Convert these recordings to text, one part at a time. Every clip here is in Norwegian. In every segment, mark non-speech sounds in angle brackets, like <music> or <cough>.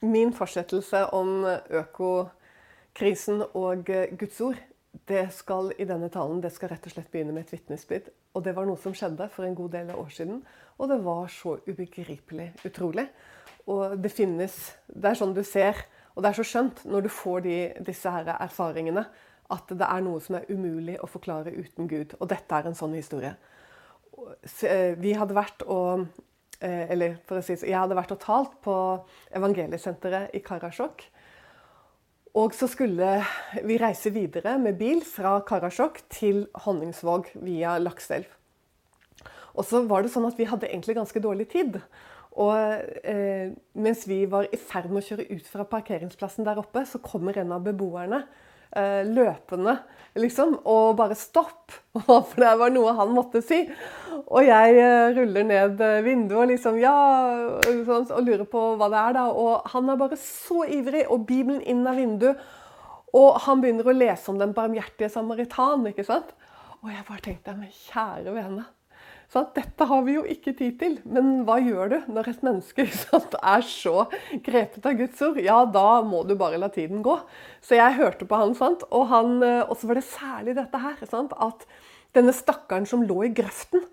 min fortsettelse om økokrisen og Guds ord, det skal i denne talen det skal rett og slett begynne med et vitnesbyrd. Og det var noe som skjedde for en god del av år siden. Og det var så ubegripelig utrolig. Og det finnes Det er sånn du ser, og det er så skjønt når du får de, disse her erfaringene, at det er noe som er umulig å forklare uten Gud. Og dette er en sånn historie. Eh, vi hadde vært og eh, Eller for å si Jeg hadde vært og talt på Evangeliesenteret i Karasjok. Og så skulle vi reise videre med bil fra Karasjok til Honningsvåg via Lakselv. Og så var det sånn at vi hadde egentlig ganske dårlig tid. Og eh, mens vi var i ferd med å kjøre ut fra parkeringsplassen der oppe, så kommer en av beboerne eh, løpende liksom, og bare 'stopp', <laughs> for det var noe han måtte si. Og jeg eh, ruller ned eh, vinduet liksom ja, og, og lurer på hva det er. da, Og han er bare så ivrig, og Bibelen inn av vinduet. Og han begynner å lese om den barmhjertige samaritan. ikke sant? Og jeg bare tenkte men kjære vene. Så dette har vi jo ikke tid til. Men hva gjør du når et menneske <laughs> sant, er så grepet av Guds ord? Ja, da må du bare la tiden gå. Så jeg hørte på han, sant? og, eh, så var det særlig dette her. Sant? At denne stakkaren som lå i grøften,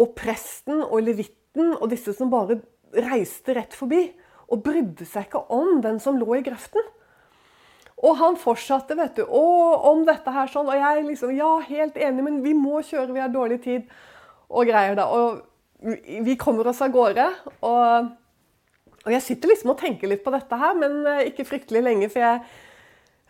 og presten og levitten og disse som bare reiste rett forbi, og brydde seg ikke om den som lå i grøften. Og han fortsatte, vet du. å, om dette her sånn. Og jeg liksom Ja, helt enig, men vi må kjøre, vi har dårlig tid og greier. da. Og vi kommer oss av gårde. Og, og jeg sitter liksom og tenker litt på dette her, men eh, ikke fryktelig lenge. For jeg,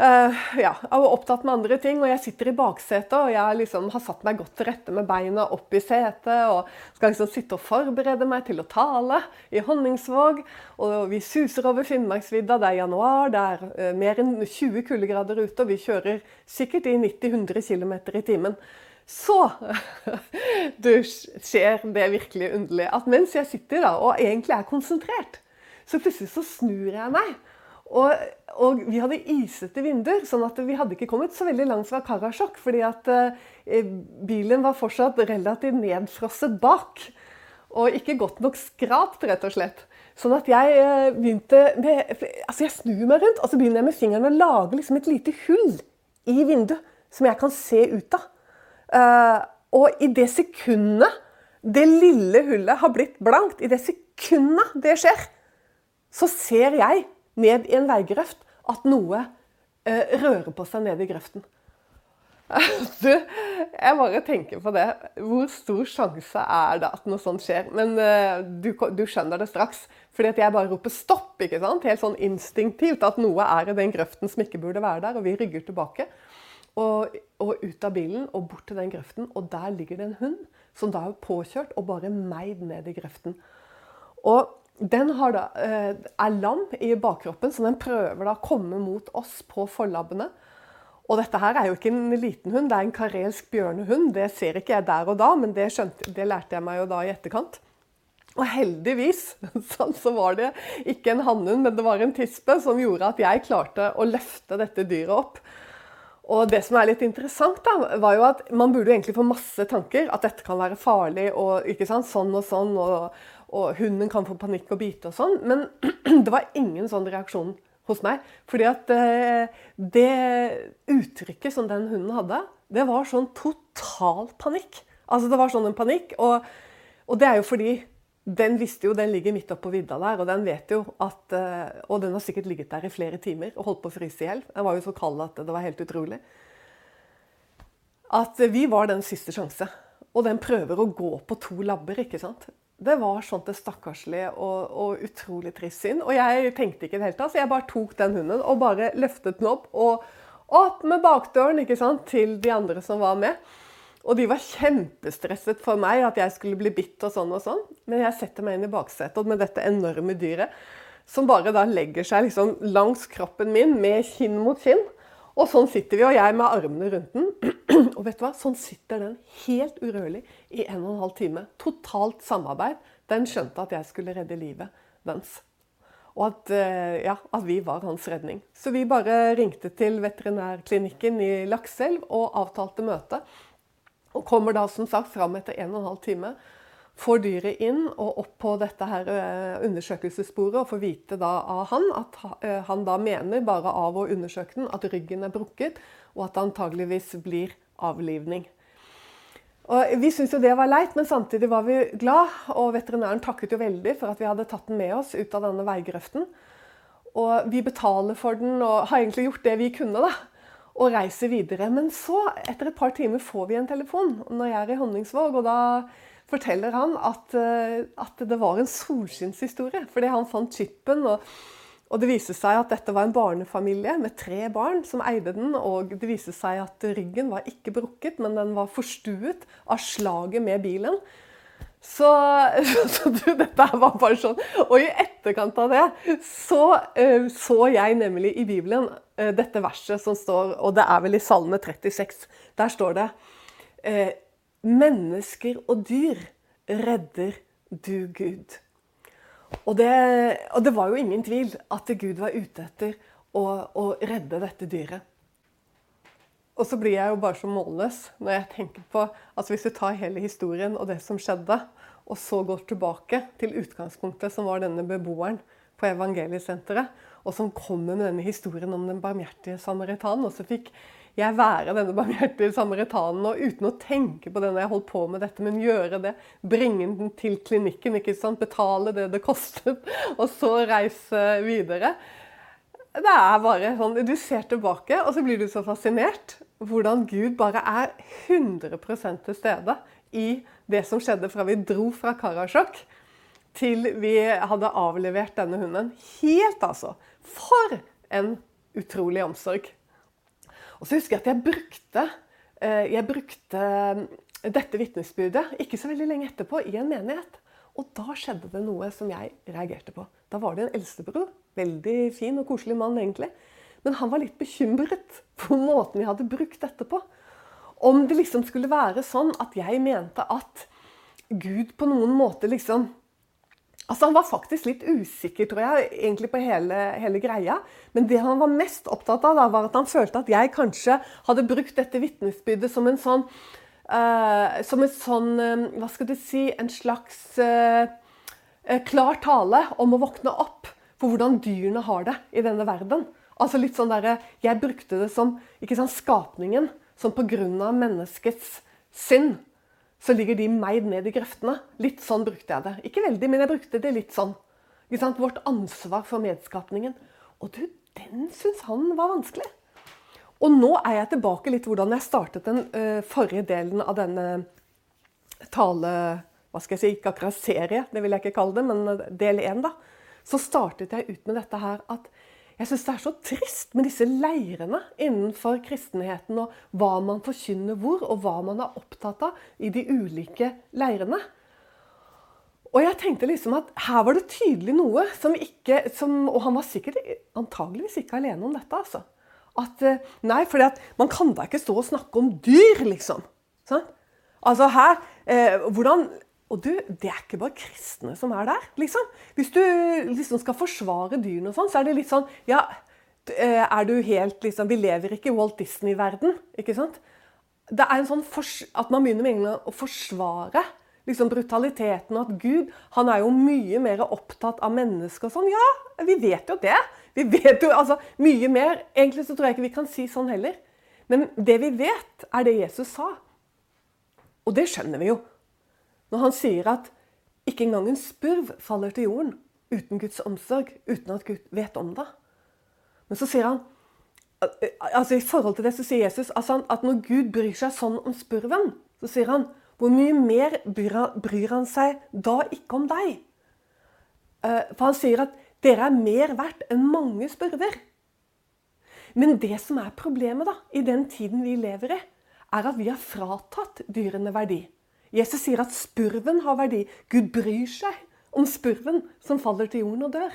uh, ja, jeg var opptatt med andre ting, og jeg sitter i baksetet og jeg liksom har satt meg godt til rette med beina opp i setet og skal liksom sitte og forberede meg til å tale i Honningsvåg. Og vi suser over Finnmarksvidda, det er januar, det er uh, mer enn 20 kuldegrader ute, og vi kjører sikkert i 90-100 km i timen. Så <laughs> du, skjer det virkelig underlig at mens jeg sitter da, og egentlig er konsentrert, så plutselig så snur jeg meg. Og, og vi hadde isete vinduer, sånn at vi hadde ikke kommet så veldig langt fra Karasjok. Fordi at eh, bilen var fortsatt relativt nedfrosset bak. Og ikke godt nok skrapt, rett og slett. Sånn at jeg eh, begynte med Altså, jeg snur meg rundt, og så begynner jeg med fingeren å lage liksom et lite hull i vinduet som jeg kan se ut av. Uh, og i det sekundet det lille hullet har blitt blankt, i det sekundet det skjer, så ser jeg ned i en veigrøft at noe uh, rører på seg ned i grøften. <laughs> Du, jeg bare tenker på det. Hvor stor sjanse er det at noe sånt skjer? Men uh, du, du, skjønner det straks. Fordi at jeg bare roper stopp. ikke sant? Helt sånn instinktivt at noe er i den grøften som ikke burde være der. Og vi rygger tilbake. Og, og, ut av bilen og bort til den grøften. Og der ligger det en hund som da er påkjørt og bare meid ned i grøften. Og den da, eh, er lam i bakkroppen, så den prøver da å komme mot oss på forlabbene. Og dette her er jo ikke en liten hund, det er en karelsk bjørnehund. Det ser ikke jeg der og da, men det, skjønte, det lærte jeg meg jo da i etterkant. Og heldigvis <laughs> så var det ikke en hannhund, men det var en tispe som gjorde at jeg klarte å løfte dette dyret opp. Og det som er litt interessant, da, var jo at man burde egentlig få masse tanker. At dette kan være farlig, og ikke sant, sånn og sånn, og, og hunden kan få panikk og bite og sånn. Men <clears throat> det var ingen sånn reaksjon hos meg. Fordi at eh, det uttrykket som den hunden hadde, det var sånn total panikk. Altså det var sånn en panikk. Og, og det er jo fordi den visste jo, den ligger midt oppå vidda der, og den vet jo at eh, Og den har sikkert ligget der i flere timer og holdt på å fryse i hjel. Den var jo så kald at det var helt utrolig. At vi var den siste sjanse. Og den prøver å gå på to labber, ikke sant. Det var sånt det stakkarslige og, og utrolig trist syn. Og jeg tenkte ikke i det hele tatt, så jeg bare tok den hunden og bare løftet den opp. Og opp med bakdøren ikke sant, til de andre som var med. Og de var kjempestresset for meg, at jeg skulle bli bitt og sånn og sånn. Men jeg setter meg inn i baksetet med dette enorme dyret, som bare da legger seg liksom langs kroppen min med kinn mot kinn. Og sånn sitter vi, og jeg med armene rundt den. <clears throat> Og vet du hva? Sånn sitter den helt urørlig i en og en halv time. Totalt samarbeid. Den skjønte at jeg skulle redde livet dens. Og at, eh, ja, at, vi var hans redning. Så vi bare ringte til veterinærklinikken i Lakselv og avtalte møte. Og kommer da som sagt fram etter en og en halv time. får dyret inn og opp på dette her undersøkelsessporet og får vite da av han at han da mener, bare av å undersøke den, at ryggen er brukket, og at det antageligvis blir avlivning. Og Vi syntes jo det var leit, men samtidig var vi glad. Og veterinæren takket jo veldig for at vi hadde tatt den med oss ut av denne veigrøften. Og vi betaler for den og har egentlig gjort det vi kunne, da. Og reiser videre. Men så, etter et par timer, får vi en telefon når jeg er i Honningsvåg. Og da forteller han at, eh, at det var en solskinnshistorie. Fordi han fant chipen. og og det viste seg at dette var en barnefamilie med tre barn som eide den. Og det viste seg at ryggen var ikke brukket, men den var forstuet av slaget med bilen. Så, <laughs> så du, dette var bare sånn. Og i etterkant av det så uh, så jeg nemlig i Bibelen dette verset som står, og det er vel i Salme 36. Der står det uh, Mennesker og dyr redder du, Gud. Og det, og det, var jo ingen tvil at Gud var ute etter å, å, redde dette dyret. Og så blir jeg jo bare så målløs når jeg tenker på altså Hvis du tar hele historien og det som skjedde, og så går tilbake til utgangspunktet, som var denne beboeren på evangeliesenteret, og som kommer med denne historien om den barmhjertige samaritanen, og så fikk jeg være denne barmhjertige samaritanen og uten å tenke på det når jeg holdt på med dette, men gjøre det. Bringe den til klinikken, ikke sant? betale det det kostet, og så reise videre. Det er bare sånn, Du ser tilbake, og så blir du så fascinert. Hvordan Gud bare er 100 til stede i det som skjedde fra vi dro fra Karasjok til vi hadde avlevert denne hunden. Helt, altså. For en utrolig omsorg. Og så husker jeg at jeg brukte, eh, jeg brukte eh, dette vitnesbyrdet ikke så veldig lenge etterpå i en menighet. Og da skjedde det noe som jeg reagerte på. Da var det en eldstebror. Veldig fin og koselig mann, egentlig. Men han var litt bekymret på måten vi hadde brukt dette på. Om det liksom skulle være sånn at jeg mente at Gud på noen måte liksom Altså Han var faktisk litt usikker tror jeg, egentlig på hele, hele greia. Men det han var mest opptatt av, da, var at han følte at jeg kanskje hadde brukt dette vitnesbyrdet som en sånn uh, Som en sånn uh, Hva skal du si En slags uh, klar tale om å våkne opp for hvordan dyrene har det i denne verden. Altså litt sånn der, Jeg brukte det som ikke sant, skapningen som pga. menneskets synd så ligger de meid ned i grøftene. Litt sånn brukte jeg det. Ikke veldig, men jeg brukte det litt sånn. Vårt ansvar for medskapningen. Og du, den syns han var vanskelig. Og nå er jeg tilbake litt hvordan jeg startet den uh, forrige delen av denne tale... Hva skal jeg si, ikke akkurat serie, det vil jeg ikke kalle det, men del én, da. Så startet jeg ut med dette her at jeg syns det er så trist med disse leirene innenfor kristenheten, og hva man forkynner hvor, og hva man er opptatt av i de ulike leirene. Og jeg tenkte liksom at her var det tydelig noe som ikke som, Og han var sikkert antageligvis ikke alene om dette. altså. At, eh, nei, for man kan da ikke stå og snakke om dyr, liksom. Sånn? Altså her, eh, hvordan og du, det er ikke bare kristne som er der, liksom. Hvis du liksom skal forsvare dyrene og sånn, så er det litt sånn Ja, eh, er du helt liksom Vi lever ikke i Walt Disney-verden, ikke sant? Det er en sånn at man begynner med England å forsvare liksom brutaliteten og at Gud han er jo mye mer opptatt av mennesker og sånn. Ja, vi vet jo det. Vi vet jo altså mye mer. Egentlig så tror jeg ikke vi kan si sånn heller. Men det vi vet, er det Jesus sa. Og det skjønner vi jo. Når han sier at ikke engang en spurv faller til jorden uten Guds omsorg, uten at Gud vet om det. Men så sier han altså I forhold til det så sier Jesus altså at når Gud bryr seg sånn om spurven, så sier han hvor mye mer bryr han seg da ikke om deg? Eh, for han sier at dere er mer verdt enn mange spurver. Men det som er problemet da, i den tiden vi lever i, er at vi har fratatt dyrene verdi. Jesus sier at spurven har verdi. Gud bryr seg om spurven som faller til jorden og dør.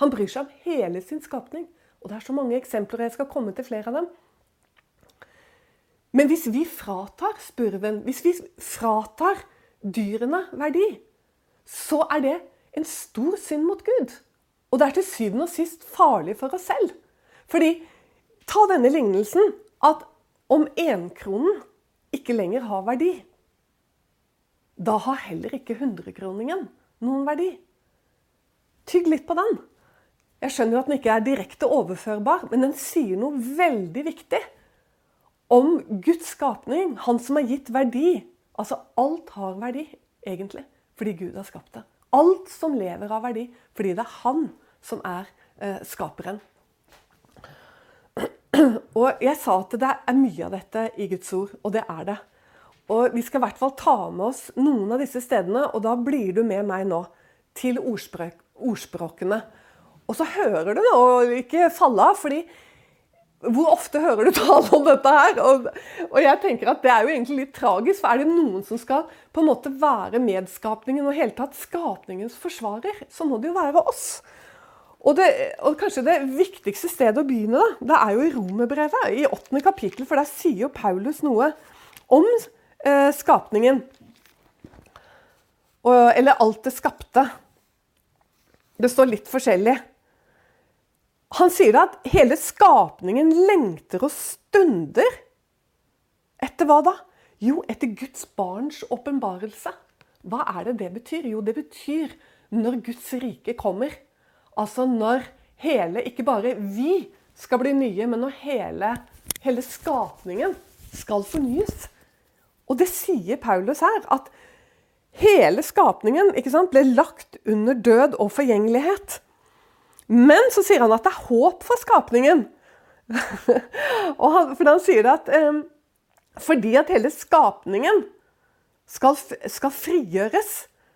Han bryr seg om hele sin skapning. Og det er så mange eksempler, og jeg skal komme til flere av dem. Men hvis vi fratar spurven, hvis vi fratar dyrene verdi, så er det en stor synd mot Gud. Og det er til syvende og sist farlig for oss selv. Fordi, ta denne lignelsen at om enkronen ikke lenger har verdi, da har heller ikke hundrekroningen noen verdi. Tygg litt på den. Jeg skjønner jo at den ikke er direkte overførbar, men den sier noe veldig viktig om Guds skapning. Han som har gitt verdi. Altså alt har verdi, egentlig, fordi Gud har skapt det. Alt som lever av verdi, fordi det er han som er eh, skaperen. Og jeg sa at det er mye av dette i Guds ord, og det er det. Og vi skal i hvert fall ta med oss noen av disse stedene, og da blir du med meg nå til ordspråk, ordspråkene. Og så hører du nå ikke falle av, fordi hvor ofte hører du tale om dette her? Og, og, jeg tenker at det er jo egentlig litt tragisk. For er det noen som skal på en måte være medskapningen og hele tatt skapningens forsvarer, så må det jo være oss. Og, det, og kanskje det viktigste stedet å begynne, da, det er jo i Romerbrevet, i åttende kapittel. For der sier jo Paulus noe om eh, skapningen. Og, eller alt det skapte. Det står litt forskjellig. Han sier at hele skapningen lengter og stunder. Etter hva da? Jo, etter Guds barns åpenbarelse. Hva er det det betyr? Jo, det betyr når Guds rike kommer. Altså når hele, ikke bare vi skal bli nye, men når hele, hele skapningen skal fornyes. Og det sier Paulus her, at hele skapningen sant, ble lagt under død og forgjengelighet. Men så sier han at det er håp for skapningen. <laughs> han, for han sier at eh, fordi at hele skapningen skal, skal frigjøres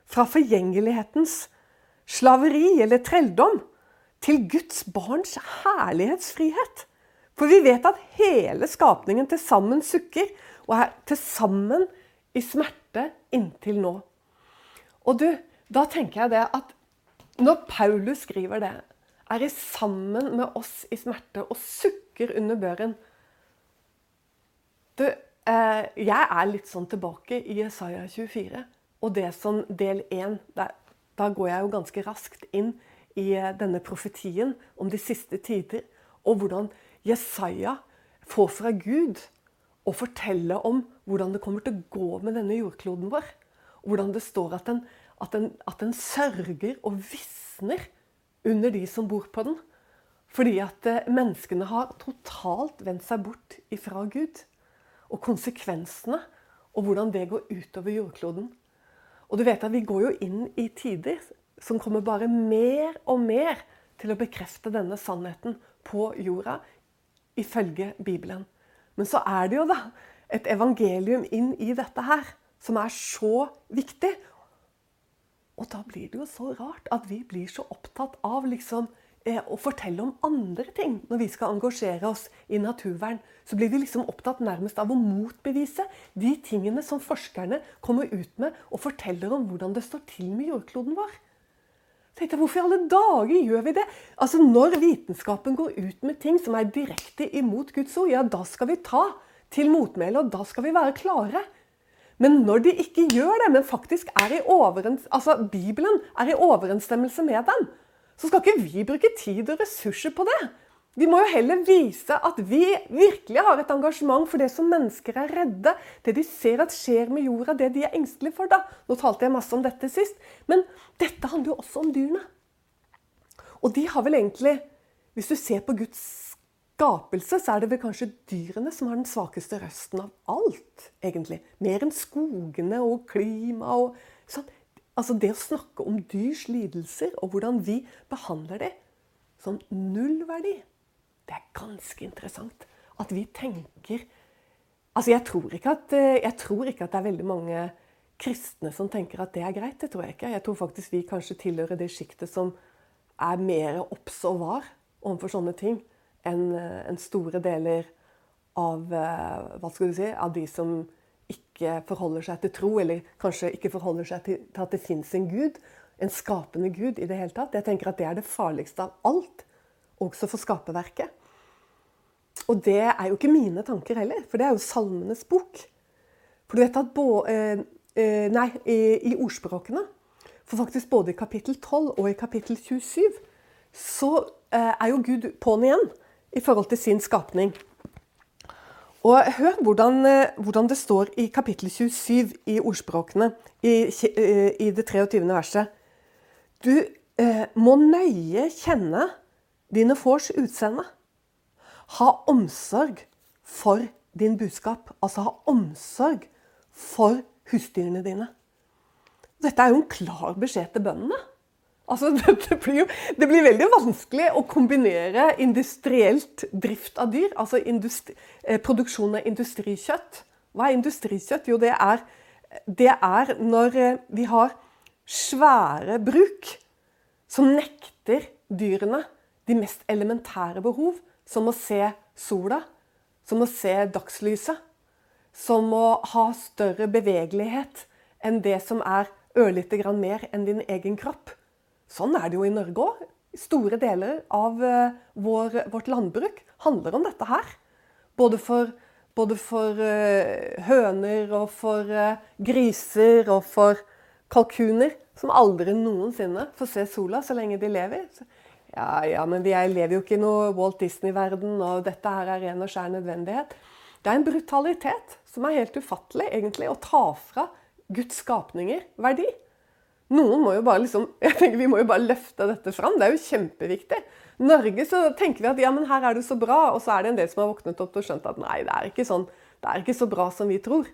fra forgjengelighetens slaveri eller trelldom til Guds barns herlighetsfrihet. For vi vet at hele skapningen til sammen sukker og er til sammen i smerte inntil nå. Og du, da tenker jeg det at når Paulus skriver det, er i sammen med oss i smerte og sukker under børen Du, eh, jeg er litt sånn tilbake i Jesaja 24 og det som del 1. Da går jeg jo ganske raskt inn i eh, denne profetien om de siste tider, og hvordan Jesaja får fra Gud å fortelle om hvordan det kommer til å gå med denne jordkloden vår. Hvordan det står at den, at den, at den sørger og visner under de som bor på den. Fordi at eh, menneskene har totalt vendt seg bort ifra Gud. Og konsekvensene, og hvordan det går utover jordkloden. Og du vet at vi går jo inn i tider som kommer bare mer og mer til å bekrefte denne sannheten på jorda, ifølge Bibelen. Men så er det jo da et evangelium inn i dette her som er så viktig. Og da blir det jo så rart at vi blir så opptatt av liksom eh, å fortelle om andre ting når vi skal engasjere oss i naturvern. Så blir vi liksom opptatt nærmest av å motbevise de tingene som forskerne kommer ut med og forteller om hvordan det står til med jordkloden vår. Tenkte jeg, Hvorfor i alle dager gjør vi det? Altså Når vitenskapen går ut med ting som er direkte imot Guds ord, ja, da skal vi ta til motmæle, og da skal vi være klare. Men når de ikke gjør det, men faktisk er i altså Bibelen er i overensstemmelse med dem, så skal ikke vi bruke tid og ressurser på det. Vi må jo heller vise at vi virkelig har et engasjement for det som mennesker er redde. Det de ser at skjer med jorda, det de er engstelige for. da. Nå talte jeg masse om dette sist. Men dette handler jo også om dyrene. Og de har vel egentlig Hvis du ser på Guds skapelse, så er det vel kanskje dyrene som har den svakeste røsten av alt, egentlig. Mer enn skogene og klima og sånn. Altså det å snakke om dyrs lidelser og hvordan vi behandler dem som nullverdi det er ganske interessant at vi tenker Altså, jeg tror, at, eh, jeg tror ikke at, det er veldig mange kristne som tenker at det er greit. Det tror jeg ikke. Jeg tror faktisk vi kanskje tilhører det sjiktet som er mer obs og var overfor sånne ting enn eh, en store deler av eh, hva skal du si, av de som ikke forholder seg til tro, eller kanskje ikke forholder seg til, til at det fins en gud, en skapende gud i det hele tatt. Jeg tenker at det er det farligste av alt også for skaperverket. Og det er jo ikke mine tanker heller, for det er jo Salmenes bok. For du vet at både, eh, eh, nei, i, i, ordspråkene, for faktisk både i kapittel 12 og i kapittel 27, så eh, er jo Gud på'n igjen i forhold til sin skapning. Og hør hvordan, eh, hvordan, det står i kapittel 27 i ordspråkene, i, eh, i det 23. verset. Du må nøye kjenne dine fårs utseende. Ha omsorg for din budskap. Altså ha omsorg for husdyrene dine. Dette er jo en klar beskjed til bøndene. Altså, <laughs> det, blir jo, det blir veldig vanskelig å kombinere industrielt drift av dyr, altså industri, eh, produksjon av industrikjøtt. Hva er industrikjøtt? Jo, det er, det er når eh, vi har svære bruk som nekter dyrene de mest elementære behov, som å se sola, som å se dagslyset, som å ha større bevegelighet enn det som er ørlite grann mer enn din egen kropp. Sånn er det jo i Norge òg. Store deler av eh, vår, vårt landbruk handler om dette her. Både for, både for uh, høner og for uh, griser og for kalkuner, som aldri noensinne får se sola så lenge de lever. Ja, ja, men vi lever jo ikke i noe Walt Disney-verden, og dette her er ren og skjær nødvendighet. Det er en brutalitet som er helt ufattelig, egentlig, å ta fra Guds skapninger verdi. Noen må jo bare liksom, <laughs> jeg tenker Vi må jo bare løfte dette fram. Det er jo kjempeviktig. Norge så tenker vi at ja, men her er det så bra, og så er det en del som har våknet opp og skjønt at nei, det er ikke sånn, det er ikke så bra som vi tror.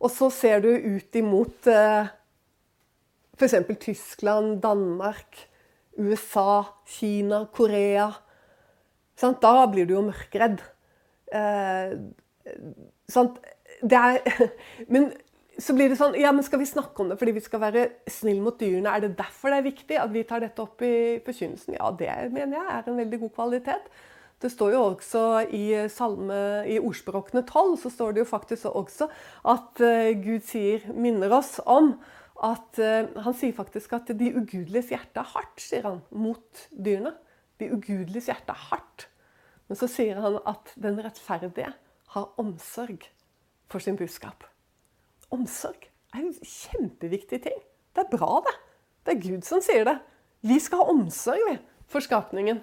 Og så ser du ut imot eh, f.eks. Tyskland, Danmark, USA, Kina, Korea. Sant? Da blir du jo mørkredd. Eh? Det er, <laughs> men så blir det sånn Ja, men skal vi snakke om det fordi vi skal være snille mot dyrene? Er det derfor det er viktig at vi tar dette opp i forkynnelsen? Ja, det mener jeg er en veldig god kvalitet. Det står jo også i, salme, i ordspråkene 12 så står det jo faktisk også at uh, Gud sier, minner oss om at uh, Han sier faktisk at de ugudeliges hjerte er hardt, sier han, mot dyrene. De ugudeliges hjerte er hardt. Men så sier han at den rettferdige har omsorg for sin budskap omsorg er en kjempeviktig ting. Det er bra, det. Det er Gud som sier det. Vi skal ha omsorg vi, for skapningen.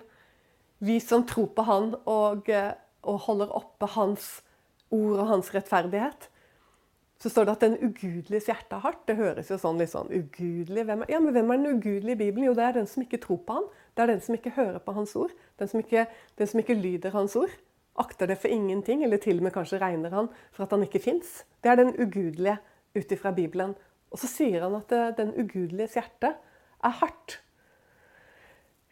Vi som tror på Han og, eh, og holder oppe Hans ord og Hans rettferdighet. Så står det at den ugudeliges hjerte er hardt. Det høres jo sånn litt sånn ugudelig hvem er, Ja, men hvem er den ugudelige i Bibelen? Jo, det er den som ikke tror på han. Det er den som ikke hører på hans ord. Den som ikke, den som ikke lyder hans ord akter det for ingenting, eller til og med kanskje regner han for at han ikke fins. Det er den ugudelige ut ifra Bibelen. Og så sier han at eh, den ugudeliges hjerte er hardt.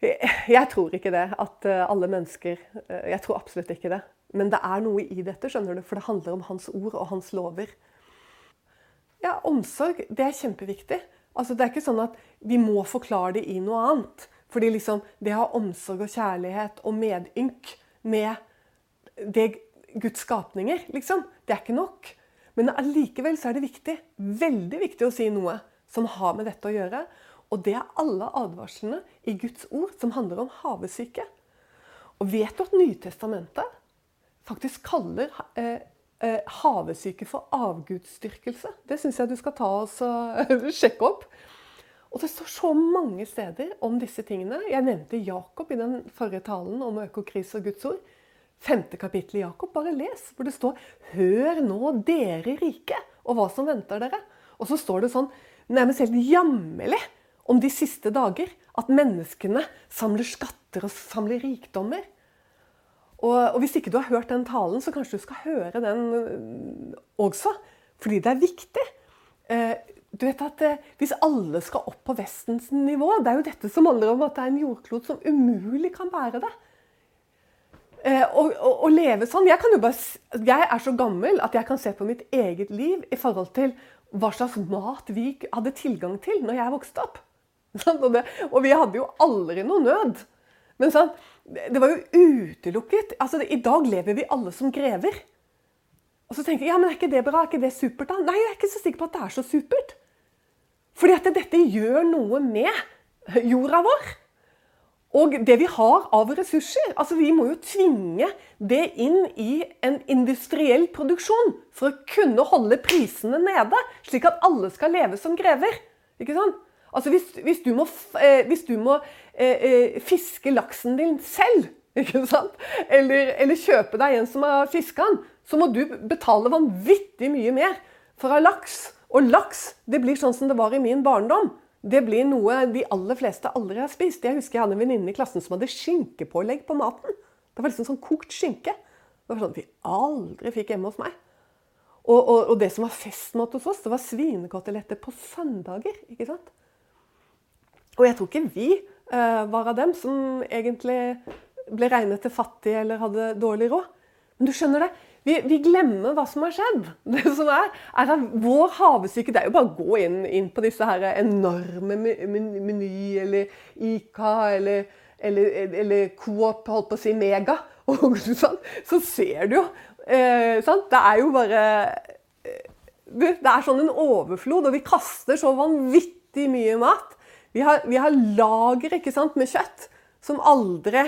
Jeg tror ikke det, at eh, alle mennesker eh, Jeg tror absolutt ikke det. Men det er noe i dette, skjønner du, for det handler om hans ord og hans lover. Ja, omsorg, det er kjempeviktig. Altså, det er ikke sånn at vi må forklare det i noe annet. Fordi liksom, det å ha omsorg og kjærlighet og medynk med det Guds skapninger, liksom. Det er ikke nok. Men allikevel så er det viktig, veldig viktig å si noe som har med dette å gjøre. Og det er alle advarslene i Guds ord som handler om havesyke. Og vet du at Nytestamentet faktisk kaller eh, eh, havesyke for avgudsdyrkelse? Det syns jeg du skal ta oss og <laughs> sjekke opp. Og det står så mange steder om disse tingene. Jeg nevnte Jakob i den forrige talen om økokrise og Guds ord femte kapittel i Jakob. Bare les, hvor det står 'Hør nå, dere rike', og hva som venter dere. Og så står det sånn nærmest helt jammerlig om de siste dager. At menneskene samler skatter og samler rikdommer. Og, og, hvis ikke du har hørt den talen, så kanskje du skal høre den øh, også. Fordi det er viktig. Eh, du vet at eh, Hvis alle skal opp på Vestens nivå Det er jo dette som handler om at det er en jordklot som umulig kan bære det. Eh, og, og, leve sånn. Jeg, bare, jeg, er så gammel at jeg kan se på mitt eget liv i forhold til hva slags mat vi hadde tilgang til når jeg vokste opp. <laughs> Sånn, og, vi hadde jo aldri noe nød. Men sånn, det var jo utelukket. Altså, I dag lever vi alle som grever. Og så tenker jeg ja, men er ikke det bra? Er ikke det supert? da? Nei, jeg er ikke så sikker på at det er så supert. Fordi at dette gjør noe med jorda vår. Og det vi har av ressurser. altså Vi må jo tvinge det inn i en industriell produksjon for å kunne holde prisene nede, slik at alle skal leve som grever. Ikke sant? Altså Hvis, hvis du må, eh, hvis du må eh, eh, fiske laksen din selv <laughs> ikke sant? Eller, eller kjøpe deg en som har fiska den, så må du betale vanvittig mye mer for å ha laks. Og laks det blir sånn som det var i min barndom. Det blir noe de aller fleste aldri har spist. Jeg husker jeg hadde en venninne i klassen som hadde skinkepålegg på maten. Det var liksom sånn kokt skinke. Det var sånn at vi aldri fikk hjemme hos meg. Og, og, og det som var festmat hos oss, det var svinekoteletter på søndager. ikke sant? Og jeg tror ikke vi var av dem som egentlig ble regnet til fattige eller hadde dårlig råd. Men du skjønner det, vi, vi, glemmer hva som har skjedd. <laughs> Det som er, er at Vår havesyke Det er jo bare å gå inn, inn på disse her enorme Meny eller Ica eller, eller, eller Coop, holdt på å si Mega. <laughs> Og sånn, så ser du jo eh, sant? Det er jo bare eh, Det er sånn en overflod, og vi kaster så vanvittig mye mat. Vi har, vi har lager ikke sant, med kjøtt som aldri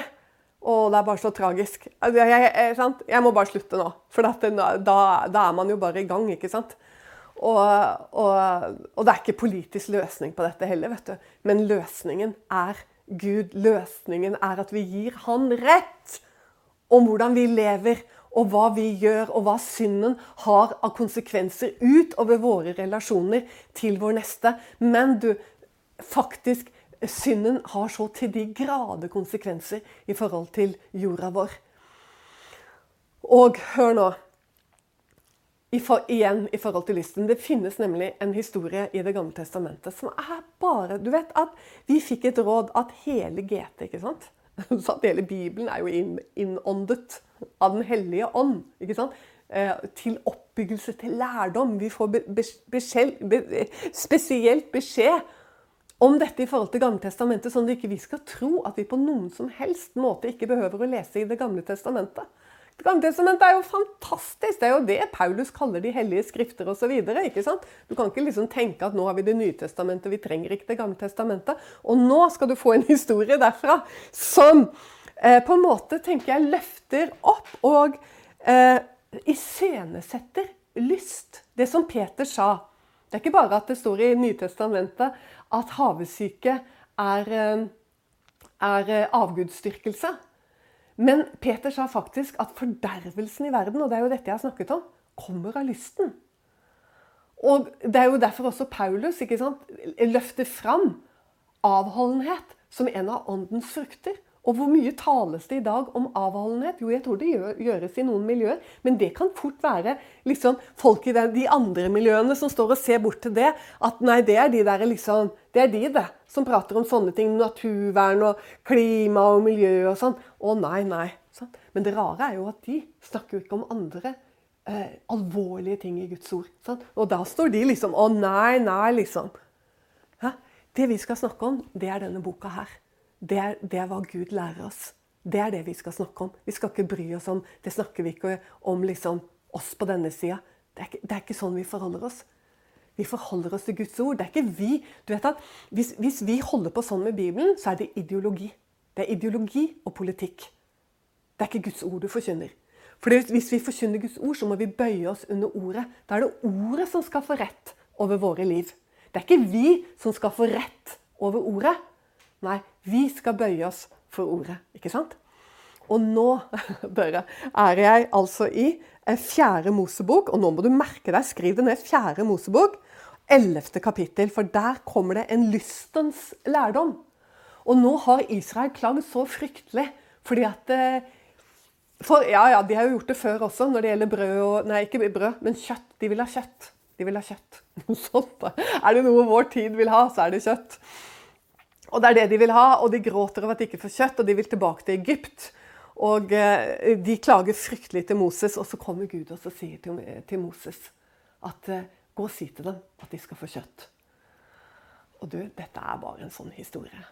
å, det er bare så tragisk. Jeg, jeg, jeg, må bare slutte nå. For det, da, da, er man jo bare i gang, ikke sant. Og, og, og, det er ikke politisk løsning på dette heller, vet du. Men løsningen er Gud. Løsningen er at vi gir Han rett om hvordan vi lever, og hva vi gjør, og hva synden har av konsekvenser utover våre relasjoner til vår neste. Men du, faktisk synden har så til de grader konsekvenser i forhold til jorda vår. Og hør nå. I for, igjen i forhold til lysten. Det finnes nemlig en historie i Det gamle testamentet som er bare Du vet at vi fikk et råd at hele GT, ikke sant? <laughs> Så at hele Bibelen er jo innåndet av Den hellige ånd. ikke sant? Eh, til oppbyggelse, til lærdom. Vi får be, be, be, spesielt beskjed om dette i forhold til Gamle Testamentet, sånn at ikke vi skal tro at vi på noen som helst måte ikke behøver å lese i Det gamle testamentet. Det gamle testamentet er jo fantastisk! Det er jo det Paulus kaller de hellige skrifter osv. Du kan ikke liksom tenke at nå har vi Det nye testamentet, vi trenger ikke Det gamle testamentet. Og nå skal du få en <laughs> historie derfra som eh, på en måte tenker jeg løfter opp og eh, iscenesetter lyst. Det som Peter sa. Det er ikke bare at det står i Nytestamentet at havesyke er, eh, er eh, avgudsdyrkelse. Men Peter sa faktisk at fordervelsen i verden, og det er jo dette jeg har snakket om, kommer av lysten. Og Det er jo derfor også Paulus ikke sant, løfter fram avholdenhet som en av åndens frukter. Og hvor mye tales det i dag om avholdenhet? Jo, jeg tror det gjøres i noen miljøer. Men det kan fort være liksom, folk i de andre miljøene som står og ser bort til det. At nei, det er de der liksom, det er de det, som prater om sånne ting. Naturvern og klima og miljø og sånn. Å nei, nei. Sånn. Men det rare er jo at de snakker jo ikke om andre eh, alvorlige ting i Guds ord. Sånn. Og da står de liksom Å nei, nei, liksom. Hæ? Det vi skal snakke om, det er denne boka her det er, det er hva Gud lærer oss. Det er det vi skal snakke om. Vi skal ikke bry oss om Det snakker vi ikke om liksom, oss på denne sida. Det, det, er ikke sånn vi forholder oss. Vi forholder oss til Guds ord. Det er ikke vi. Du vet at hvis, hvis vi holder på sånn med Bibelen, så er det ideologi. Det er ideologi og politikk. Det er ikke Guds ord du forkynner. For Hvis vi forkynner Guds ord, så må vi bøye oss under ordet. Da er det ordet som skal få rett over våre liv. Det er ikke vi som skal få rett over ordet. Nei, vi skal bøye oss for ordet. Ikke sant? Og nå, <laughs> Børre, er jeg altså i fjerde Mosebok. Og nå må du merke deg, skriv det ned. Fjerde Mosebok, ellevte kapittel. For der kommer det en lystens lærdom. Og nå har Israel klagd så fryktelig fordi at eh, for, Ja, ja, de har jo gjort det før også når det gjelder brød og Nei, ikke brød, men kjøtt. De vil ha kjøtt. De vil ha kjøtt. <laughs> Sånt, er det noe vår tid vil ha, så er det kjøtt. Og det er det de vil ha, og de gråter over at de ikke får kjøtt, og de vil tilbake til Egypt. Og eh, de klager fryktelig til Moses, og så kommer Gud og sier til, Moses at eh, gå og si til dem at de skal få kjøtt. Og du, dette er bare en sånn historie.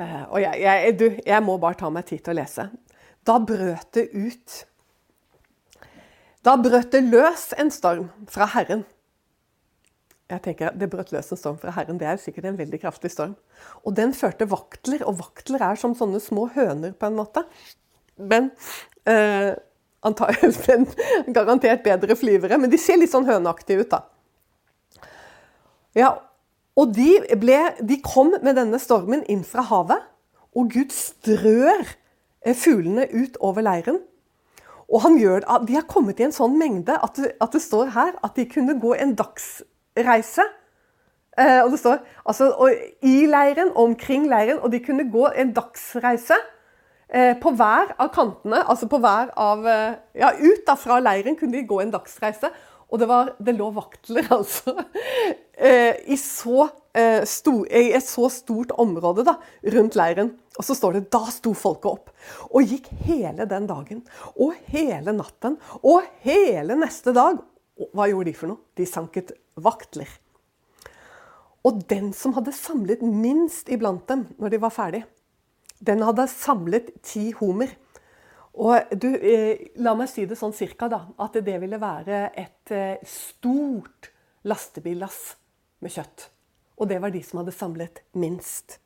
Eh, og jeg, jeg, du, jeg må bare ta meg tid til å lese. Da brøt det ut Da brøt det løs en storm fra Herren jeg tenker Det brøt løs en storm fra Herren. Det er sikkert en veldig kraftig storm. Og den førte vaktler, og vaktler er som sånne små høner, på en måte. Men eh, <laughs> garantert bedre flyvere. Men de ser litt sånn høneaktige ut, da. Ja, og de, ble, de kom med denne stormen inn fra havet, og Gud strør eh, fuglene ut over leiren. Og gjør, De har kommet i en sånn mengde at det, at det står her at de kunne gå en dagsreise. Eh, og det står altså i leiren, omkring leiren, og de kunne gå en dagsreise eh, på hver av kantene. Altså på hver av eh, Ja, ut da fra leiren kunne de gå en dagsreise. Og det, var, det lå vaktler, <laughs> altså, i, så, stor, i, et så stort område da, rundt leiren. Og så står det da sto folket opp og gikk hele den dagen og hele natten og hele neste dag. Hva gjorde de for noe? De sanket vaktler. Og den som hadde samlet minst iblant dem når de var ferdig, den hadde samlet ti homer. Og du, eh, la meg si det sånn cirka, da. At det ville være et eh, stort lastebillass med kjøtt. Og det var de som hadde samlet minst.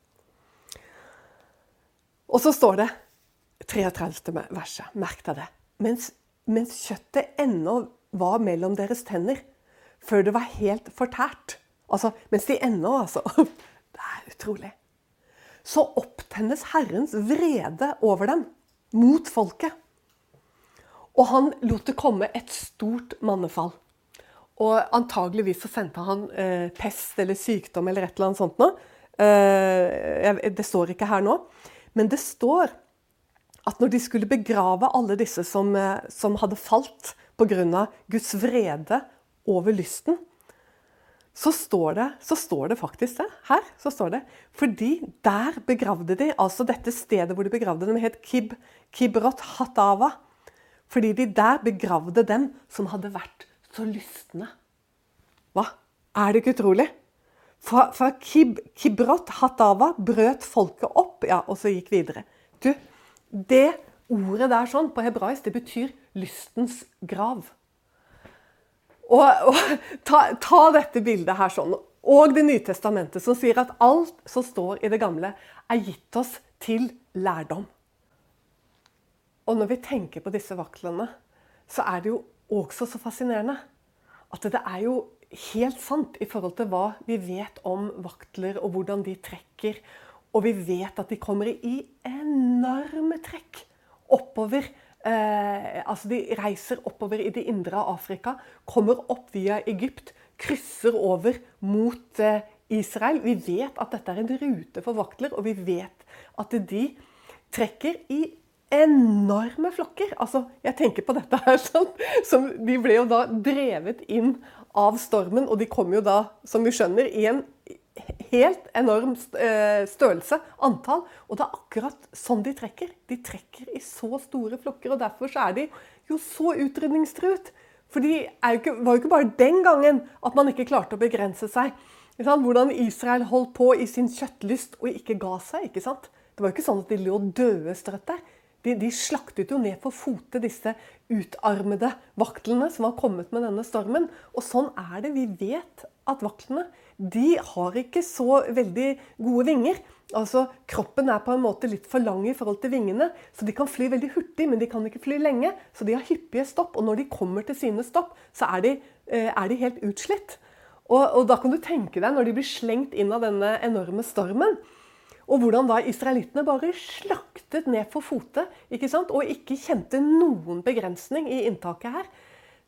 Og så står det 33. verset. Merk deg det. Mens, mens kjøttet ennå var mellom deres tenner, før det var helt fortært. Altså, mens de ennå, altså. <laughs> Det er utrolig. Så opptennes Herrens vrede over dem mot folket. Og han lot det komme et stort mannefall. Og antageligvis så sendte han eh, pest eller sykdom eller et eller annet sånt noe. Eh, det står ikke her nå. Men det står at når de skulle begrave alle disse som, eh, som hadde falt pga. Guds vrede over lysten, så står, det, så står det faktisk det. Her så står det. Fordi der begravde de altså dette stedet hvor de begravde dem, het Kib, Kibrot Hatava. Fordi de der begravde dem som hadde vært så lystne. Hva? Er det ikke utrolig? Fra, fra Kib, Kibrot Hatava brøt folket opp, ja, og så gikk videre. Du, det ordet der sånn på hebraisk, det betyr lystens grav. Og, og ta, ta, dette bildet her sånn, og Det nye testamentet, som sier at alt som står i det gamle, er gitt oss til lærdom. Og når vi tenker på disse vaklene, så er det jo også så fascinerende at det er jo helt sant i forhold til hva vi vet om vaktler, og hvordan de trekker. Og vi vet at de kommer i enorme trekk oppover eh, altså De reiser oppover i det indre av Afrika, kommer opp via Egypt, krysser over mot eh, Israel. Vi vet at dette er en rute for vaktler, og vi vet at de trekker i enorme flokker. Altså, jeg tenker på dette her sånn, som De ble jo da drevet inn av stormen, og de kom jo da, som vi skjønner, i en helt enorm eh, størrelse, antall. Og det er akkurat sånn de trekker. De trekker i så store flokker, og derfor er de jo så utrydningstruet. For det var jo ikke bare den gangen at man ikke klarte å begrense seg. Hvordan Israel holdt på i sin kjøttlyst og ikke ga seg. ikke sant? Det var jo ikke sånn at de lå døde strøtt der. De, de, slaktet jo ned for fote disse utarmede vaktlene som var kommet med denne stormen. Og sånn er det. Vi vet at vaklene de har ikke så veldig gode vinger. Altså, Kroppen er på en måte litt for lang i forhold til vingene, så de kan fly veldig hurtig, men de kan ikke fly lenge. Så de har hyppige stopp, og når de kommer til sine stopp, så er de, eh, er de helt utslitt. Og, og, da kan du tenke deg, når de blir slengt inn av denne enorme stormen, og hvordan da israelittene bare slaktet ned for fote ikke sant? og ikke kjente noen begrensning i inntaket her.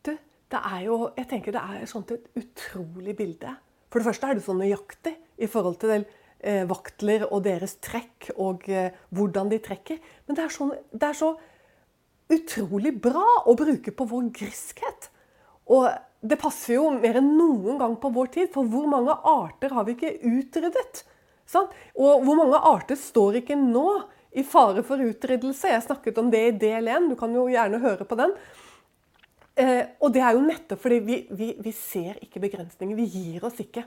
Du, det er jo, jeg tenker det er sånt et utrolig bilde for det første er det så nøyaktig i forhold til eh, vaktler og deres trekk og eh, hvordan de trekker. Men det er, så, det er, så, utrolig bra å bruke på vår griskhet. Og det passer jo mer enn noen gang på vår tid, for hvor mange arter har vi ikke utryddet? Sant? Og hvor mange arter står ikke nå i fare for utryddelse? Jeg snakket om det i del 1, du kan jo gjerne høre på den. Eh, og det er jo nettopp fordi vi, vi, vi, ser ikke begrensninger. Vi gir oss ikke.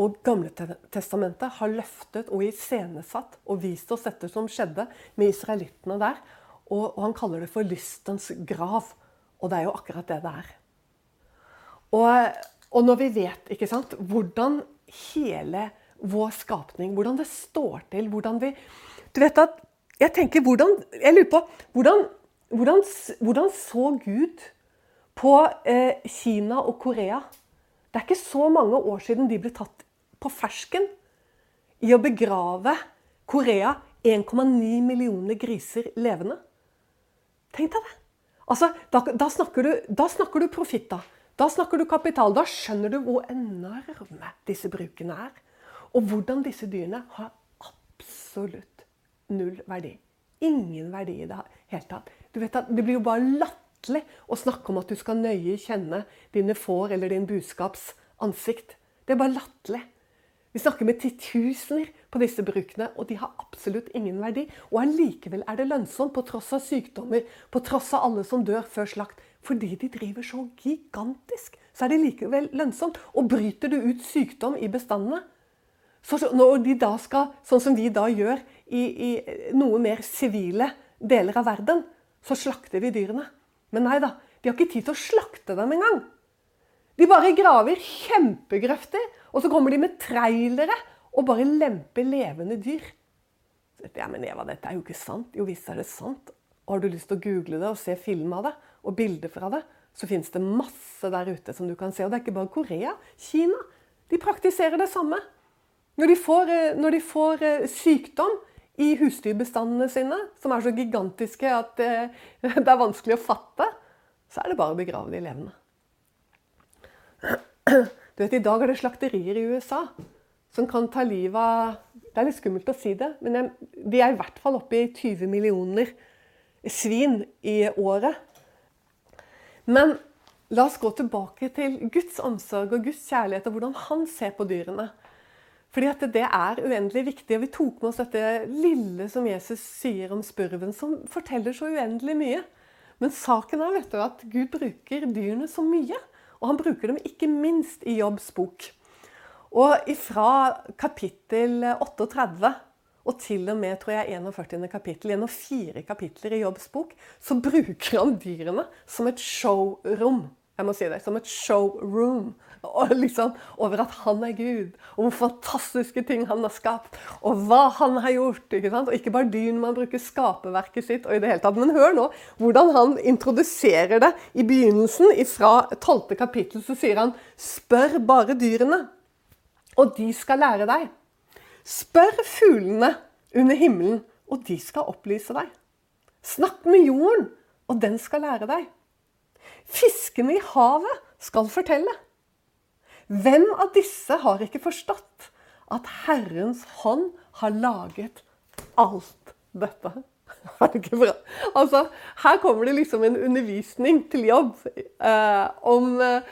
Og Gamletestamentet har løftet og iscenesatt og vist oss dette som skjedde med israelittene der. Og, og, han kaller det for lystens grav. Og det er jo akkurat det det er. Og, og når vi vet ikke sant, hvordan hele vår skapning, hvordan det står til, hvordan vi Du vet at Jeg tenker hvordan Jeg lurer på hvordan, hvordan, hvordan så Gud på eh, Kina og Korea. Det er ikke så mange år siden de ble tatt på fersken i å begrave Korea 1,9 millioner griser levende. Tenk deg det. Altså, da, da, snakker du, du profitt, da. Da snakker du kapital. Da skjønner du hvor enorme disse brukene er. Og hvordan disse dyrene har absolutt null verdi. Ingen verdi i det hele tatt. Du vet at Det blir jo bare latterlig å snakke om at du skal nøye kjenne dine får eller din buskaps ansikt. Det er bare latterlig. Vi snakker med titusener på disse brukene, og de har absolutt ingen verdi. Og allikevel er det lønnsomt, på tross av sykdommer, på tross av alle som dør før slakt. Fordi de driver så gigantisk, så er det likevel lønnsomt. Og bryter du ut sykdom i bestandene, så når de da skal, sånn som vi da gjør i, i noe mer sivile deler av verden, så slakter vi dyrene. Men nei da, de har ikke tid til å slakte dem engang. De bare graver kjempegrøfter, og så kommer de med trailere og bare lemper levende dyr. Ja, men Eva, dette er jo ikke sant. Jo visst er det sant. Og har du lyst til å google det og se film av det og bilder fra det, så fins det masse der ute som du kan se. Og det er ikke bare Korea. Kina. De praktiserer det samme. Når de får, eh, når de får eh, sykdom i husdyrbestandene sine, som er så gigantiske at det, <laughs> det er vanskelig å fatte, så er det bare å begrave de levende. <clears throat> Du vet, I dag er det slakterier i USA som kan ta livet av Det er litt skummelt å si det, men de er i hvert fall oppe i 20 millioner svin i året. Men la oss gå tilbake til Guds omsorg og Guds kjærlighet og hvordan han ser på dyrene. Fordi at det er uendelig viktig. og Vi tok med oss dette lille som Jesus sier om spurven, som forteller så uendelig mye. Men saken er du, at Gud bruker dyrene så mye. Og han bruker dem ikke minst i Jobbs bok. Og ifra kapittel 38 og til og med tror jeg, 41. kapittel, gjennom fire kapitler i Jobbs bok, så bruker han dyrene som et showroom. Jeg må si det, Som et showroom. <laughs> Og liksom Over at han er Gud, og hvor fantastiske ting han har skapt. Og hva han har gjort. ikke sant? Og ikke bare dyrene, man bruker skaperverket sitt. og i det hele tatt. Men hør nå hvordan han introduserer det i begynnelsen. Fra 12. kapittel så sier han 'spør bare dyrene', og de skal lære deg'. Spør fuglene under himmelen, og de skal opplyse deg. Snakk med jorden, og den skal lære deg. Fiskene i havet skal fortelle. Hvem av disse har ikke forstått at Herrens hånd har laget alt dette? <laughs> Er det ikke bra? Altså, her kommer det liksom en undervisning til jobb eh, om, eh,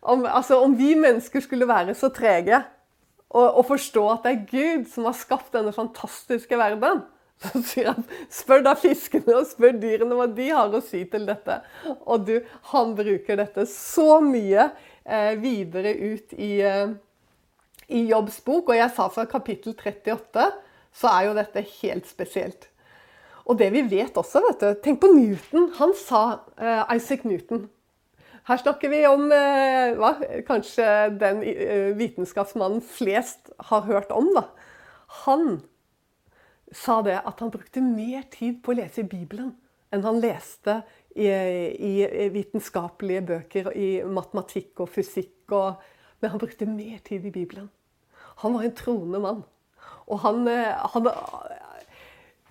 om, altså, om vi mennesker skulle være så trege og, og forstå at det er Gud som har skapt denne fantastiske verden. <laughs> Så sier han spør da fiskene og spør dyrene hva de har å si til dette. Og du, han bruker dette så mye videre ut i, eh, i Jobbs bok. Og jeg sa fra kapittel 38 så er jo dette helt spesielt. Og det vi vet også, vet du Tenk på Newton. Han sa eh, Isaac Newton. Her snakker vi om eh, hva, kanskje den eh, vitenskapsmannen flest har hørt om. da. Han sa det at han brukte mer tid på å lese i Bibelen enn han leste i, i vitenskapelige bøker, i matematikk og fysikk. Og, men han brukte mer tid i Bibelen. Han var en troende mann. Og han, han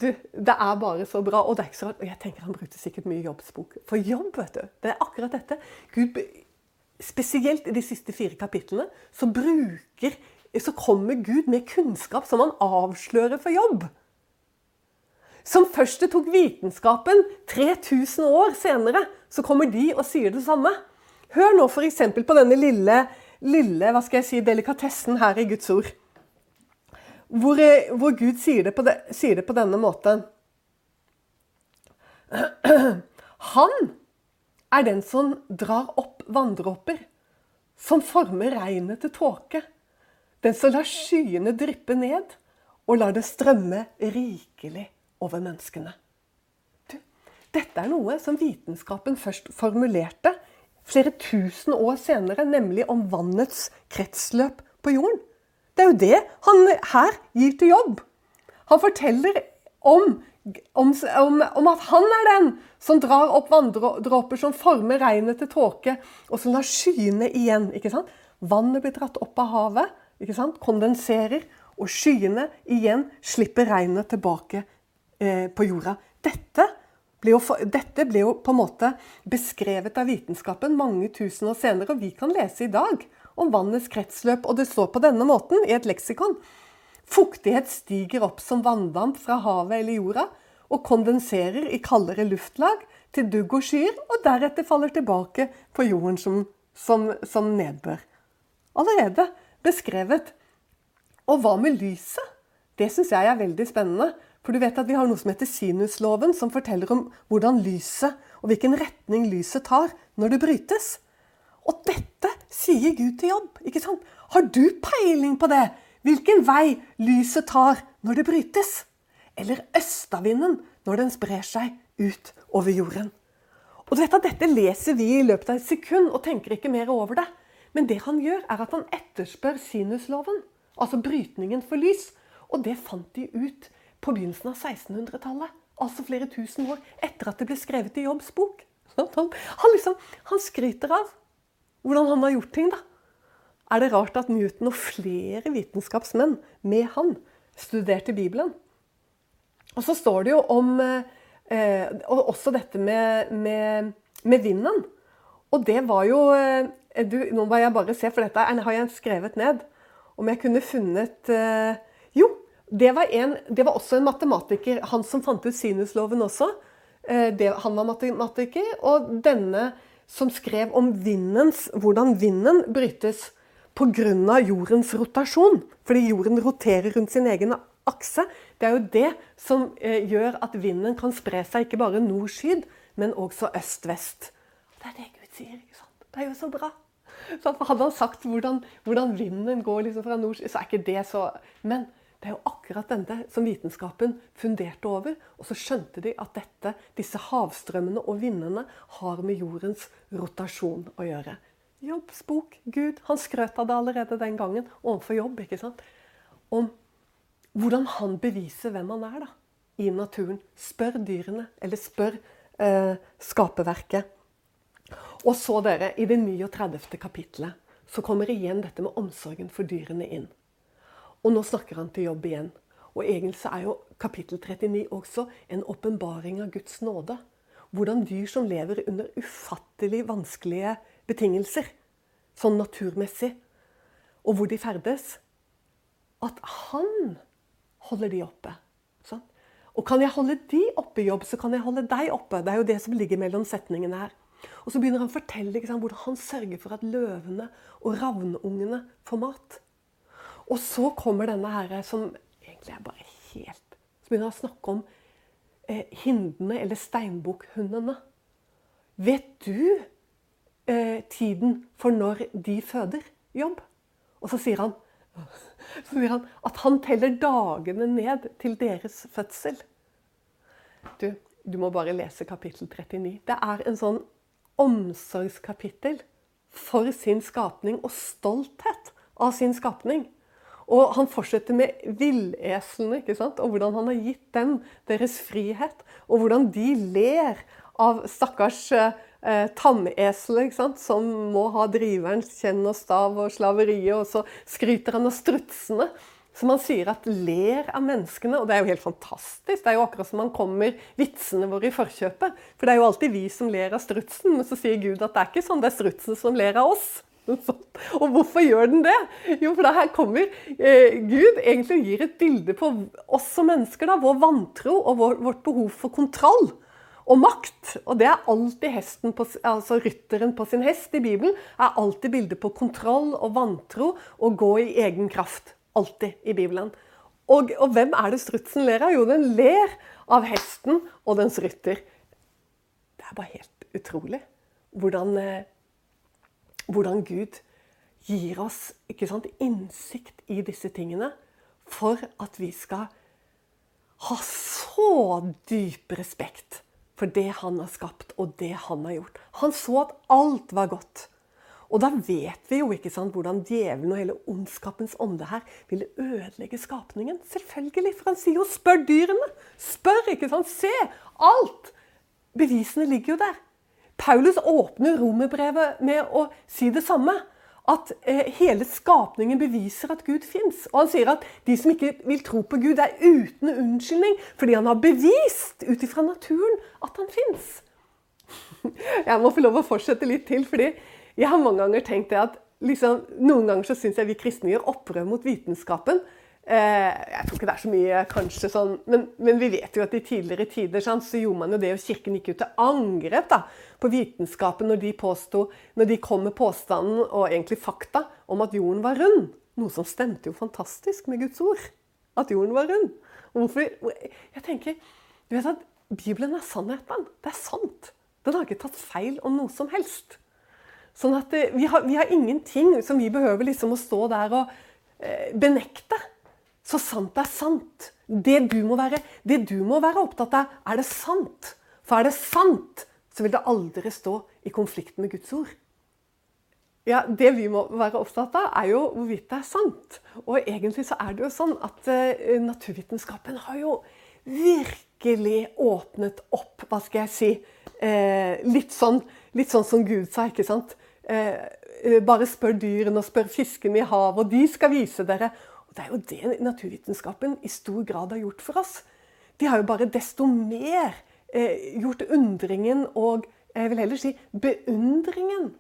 du, det er bare så bra. Og det er ikke så. Og jeg tenker han brukte sikkert mye jobbsbok. For jobb, vet du. Det er akkurat dette. Gud, spesielt i de siste fire kapitlene så bruker så kommer Gud med kunnskap som han avslører for jobb som først det tok vitenskapen 3000 år senere, så kommer de og sier det samme. Hør nå f.eks. på denne lille, lille hva skal jeg si, delikatessen her i Guds ord. Hvor, eh, hvor Gud sier det, de, sier det på denne måten. <clears throat> Han er den som drar opp vanndråper, som former regnet til tåke. Den som lar skyene dryppe ned og lar det strømme rikelig over menneskene. Dette er noe som vitenskapen først formulerte flere tusen år senere, nemlig om vannets kretsløp på jorden. Det er jo det han her gir til jobb. Han forteller om, om, om, at han er den som drar opp vanndråper som former regnet til tåke, og som lar skyene igjen. ikke sant? Vannet blir dratt opp av havet, ikke sant? kondenserer, og skyene igjen slipper regnet tilbake på jorda. Dette ble, jo, dette ble jo på en måte beskrevet av vitenskapen mange tusen år senere, og vi kan lese i dag om vannets kretsløp, og det står på denne måten i et leksikon. Fuktighet stiger opp som vanndamp fra havet eller jorda og kondenserer i kaldere luftlag til dugg og skyer, og deretter faller tilbake på jorden som, som, som nedbør. Allerede beskrevet. Og hva med lyset? Det syns jeg er veldig spennende. For du vet at vi har noe som heter sinusloven, som forteller om hvordan lyset og hvilken retning lyset tar når det brytes. Og dette sier Gud til jobb. ikke sant? Har du peiling på det? Hvilken vei lyset tar når det brytes? Eller østavinden når den sprer seg ut over jorden? Og du vet at Dette leser vi i løpet av et sekund og tenker ikke mer over det. Men det han gjør, er at han etterspør sinusloven, altså brytningen for lys. Og det fant de ut på begynnelsen av 1600-tallet. Altså flere tusen år etter at det ble skrevet i Jobbs bok. Han, han, liksom, han skryter av hvordan han har gjort ting. da. Er det rart at Newton og flere vitenskapsmenn med han studerte Bibelen? Og så står det jo om eh, også dette med, med, med, vinden. Og det var jo eh, du, Nå må jeg bare se, for dette har jeg skrevet ned. Om jeg kunne funnet eh, det var, en, det var, også en matematiker. Han som fant ut sinusloven også. Eh, det, han var matematiker. Og denne som skrev om vindens, hvordan vinden brytes pga. jordens rotasjon. Fordi jorden roterer rundt sin egen akse. Det er jo det som eh, gjør at vinden kan spre seg ikke bare nord-syd, men også øst-vest. Det er det Gud sier. ikke sant? Det er jo så bra. Så hadde han sagt hvordan, hvordan vinden går liksom fra nord, så er ikke det så Men det er jo akkurat denne som vitenskapen funderte over. Og så skjønte de at dette, disse havstrømmene og vindene har med jordens rotasjon å gjøre. Jobbs bok, Gud, han skrøt av det allerede den gangen overfor jobb. ikke sant? Om hvordan han beviser hvem han er da, i naturen. Spør dyrene, eller spør eh, skaperverket. Og så, dere, i det 39. kapittelet så kommer igjen dette med omsorgen for dyrene inn. Og nå snakker han til jobb igjen. Og egentlig så er jo kapittel 39 også en åpenbaring av Guds nåde. Hvordan dyr som lever under ufattelig vanskelige betingelser, sånn naturmessig, og hvor de ferdes, at han holder de oppe. Sånn? Og kan jeg holde de oppe i jobb, så kan jeg holde deg oppe. Det er jo det som ligger mellom setningene her. Og så begynner han å fortelle sant, hvordan han sørger for at løvene og ravneungene får mat. Og så kommer denne her som egentlig er bare helt Så begynner å snakke om eh, hindene, eller steinbukkhundene. Vet du eh, tiden for når de føder jobb? Og så sier han, <laughs> så sier han at han teller dagene ned til deres fødsel. Du, du må bare lese kapittel 39. Det er en sånn omsorgskapittel for sin skapning og stolthet av sin skapning. Og han fortsetter med villeslene og hvordan han har gitt dem deres frihet. Og hvordan de ler av stakkars eh, tamesler som må ha driverens kjenn og stav og slaveriet. Og så skryter han av strutsene, som han sier at ler av menneskene. Og det er jo helt fantastisk. Det er jo akkurat som han kommer vitsene våre i forkjøpet. For det er jo alltid vi som ler av strutsen, men så sier Gud at det er ikke sånn, det er strutsen som ler av oss. <laughs> Og hvorfor gjør den det? Jo, for da her kommer eh, Gud egentlig gir et bilde på oss som mennesker. da, Vår vantro og vår, vårt behov for kontroll og makt. Og det er alltid på, altså rytteren på sin hest i Bibelen er alltid bilde på kontroll og vantro og gå i egen kraft. Alltid i Bibelen. Og, og hvem er det strutsen ler av? Jo, den ler av hesten og dens rytter. Det er bare helt utrolig hvordan eh, hvordan Gud gir oss sant, innsikt i disse tingene for at vi skal ha så dyp respekt for det han har skapt, og det han har gjort. Han så at alt var godt. Og da vet vi jo ikke sant, hvordan djevelen og hele ondskapens ånde her ville ødelegge skapningen. Selvfølgelig, for han sier jo 'spør dyrene'. Spør, ikke sant? Se! Alt! Bevisene ligger jo der. Paulus åpner romerbrevet med å si det samme. at eh, hele skapningen beviser at Gud fins. Og han sier at de som ikke vil tro på Gud, er uten unnskyldning fordi han har bevist ut ifra naturen at han fins. <laughs> Jeg må få lov å fortsette litt til, fordi jeg har mange ganger tenkt det at liksom, noen ganger så syns jeg vi kristne gjør opprør mot vitenskapen. Eh, jeg tror ikke det er så mye kanskje sånn, men, men vi vet jo at i tidligere tider så gjorde man jo det, og Kirken gikk jo til angrep da, på vitenskapen når de, påstod, når de kom med påstanden og egentlig fakta om at jorden var rund. Noe som stemte jo fantastisk med Guds ord. At jorden var rund. Hvorfor? Jeg tenker, du vet at Bibelen er sannheten. Det er sant. Den har ikke tatt feil om noe som helst. Sånn at eh, vi har, vi har ingenting som vi behøver liksom å stå der og eh, benekte. Så sant er sant. Det du, må være, det du må være opptatt av, er det sant? For er det sant, så vil det aldri stå i konflikt med Guds ord. Ja, Det vi må være opptatt av, er jo hvorvidt det er sant. Og egentlig så er det jo sånn at uh, naturvitenskapen har jo virkelig åpnet opp, hva skal jeg si, uh, litt, sånn, litt sånn som Gud sa, ikke sant? Uh, bare spør dyrene og spør fiskene i havet, og de skal vise dere. Det er jo det naturvitenskapen i stor grad har gjort for oss. De har jo bare desto mer eh, gjort undringen og jeg vil heller si beundringen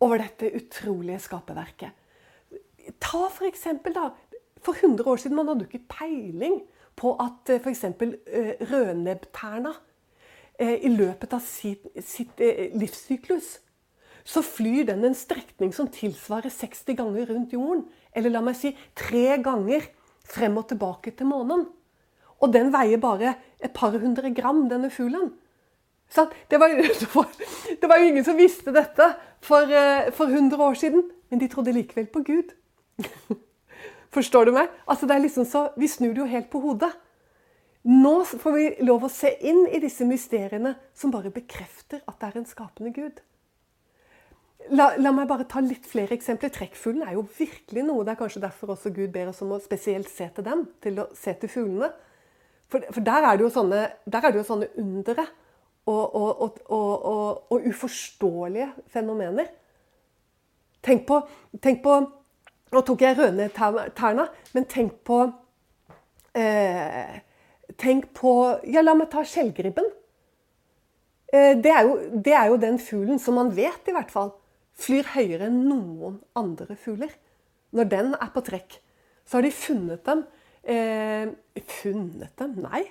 over dette utrolige skaperverket. Ta for eksempel, da. For 100 år siden man hadde ikke peiling på at eh, f.eks. Eh, rødnebbterna eh, i løpet av sitt, sitt eh, livssyklus så flyr den en strekning som tilsvarer 60 ganger rundt jorden. Eller la meg si tre ganger frem og tilbake til månen. Og den veier bare et par hundre gram, denne fuglen. <laughs> Det var, det, var, jo ingen som visste dette for, eh, for 100 år siden, men de trodde likevel på Gud. <laughs> Forstår du meg? Altså det er liksom så, Vi snur det jo helt på hodet. Nå får vi lov å se inn i disse mysteriene som bare bekrefter at det er en skapende Gud. La, la, meg bare ta litt flere eksempler. Trekkfuglen er jo virkelig noe. Det er kanskje derfor også Gud ber oss om å spesielt se til dem. Til å se til fuglene. For, for der er det jo sånne, der er sånne undere og, og, og, og, uforståelige fenomener. Tenk på, tenk på Nå tok jeg rødnetterna, men tenk på eh, Tenk på Ja, la meg ta skjellgribben. Eh, det, det er jo den fuglen som man vet, i hvert fall, flyr høyere enn noen andre fugler. Når den er på trekk, så har de funnet dem. Eh, funnet dem? Nei.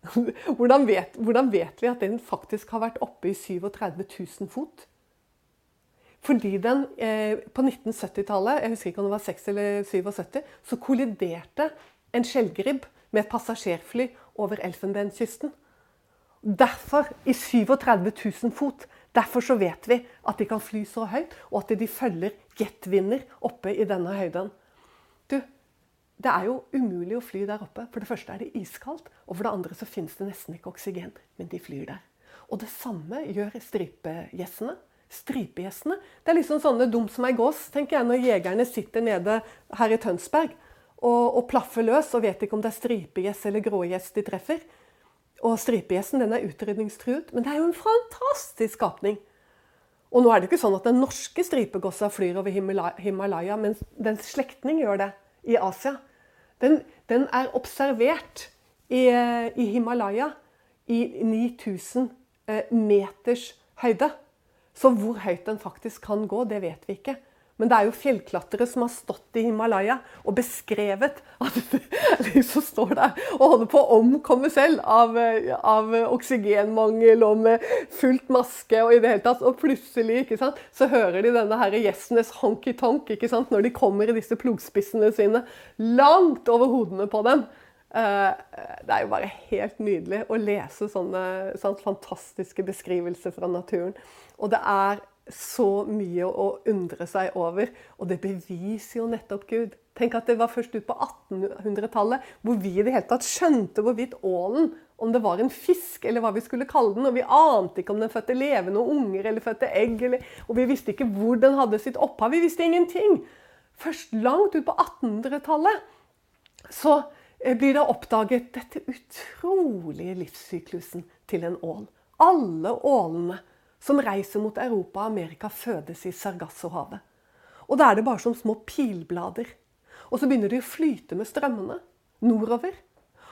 <laughs> hvordan, vet, hvordan, vet, vi at den faktisk har vært oppe i 37 000 fot? Fordi den eh, på 1970-tallet, jeg husker ikke om det var 6 eller 77, så kolliderte en skjellgribb med et passasjerfly over Elfenbenskysten. Derfor, i 37 000 fot, Derfor så vet vi at de kan fly så høyt, og at de følger jetvinder oppe i denne høyden. Du, det er jo umulig å fly der oppe. For det første er det iskaldt, og for det andre så finnes det nesten ikke oksygen. Men de flyr der. Og det samme gjør stripegjessene. Stripegjessene. Det er liksom sånne dum som ei gås, tenker jeg, når jegerne sitter nede her i Tønsberg og, og plaffer løs og vet ikke om det er stripegjess eller grågjess de treffer. Og stripegjessen den er utrydningstruet, men det er jo en fantastisk skapning. Og nå er det ikke sånn at den norske strypegossa flyr over Himalaya, men dens slektning gjør det i Asia. Den, den er observert i, i, Himalaya i 9000 eh, meters høyde. Så hvor høyt den faktisk kan gå, det vet vi ikke. Men det er jo fjellklatrere som har stått i Himalaya og beskrevet at <laughs> de som står der og holder på å omkomme selv av, av oksygenmangel og med fullt maske og i det hele tatt. Og plutselig ikke sant, så hører de denne her gjessenes honky-tonk ikke sant, når de kommer i disse plogspissene sine langt over hodene på dem. Eh, det er jo bare helt nydelig å lese sånne, sånne fantastiske beskrivelser fra naturen. Og det er så mye å undre seg over. Og det beviser jo nettopp Gud. Tenk at det var først ut på 1800-tallet hvor vi i det hele tatt skjønte hvorvidt ålen om det var en fisk, eller hva vi skulle kalle den. Og vi ante ikke om den fødte levende unger eller fødte egg. Eller, og vi visste ikke hvor den hadde sitt opphav. Vi visste ingenting. Først langt ut på 1800-tallet så eh, blir det oppdaget dette utrolige livssyklusen til en ål. Alle ålene som reiser mot Europa og Amerika, fødes i Sargassohavet. Og da er det bare som små pilblader. Og så begynner de å flyte med strømmene nordover.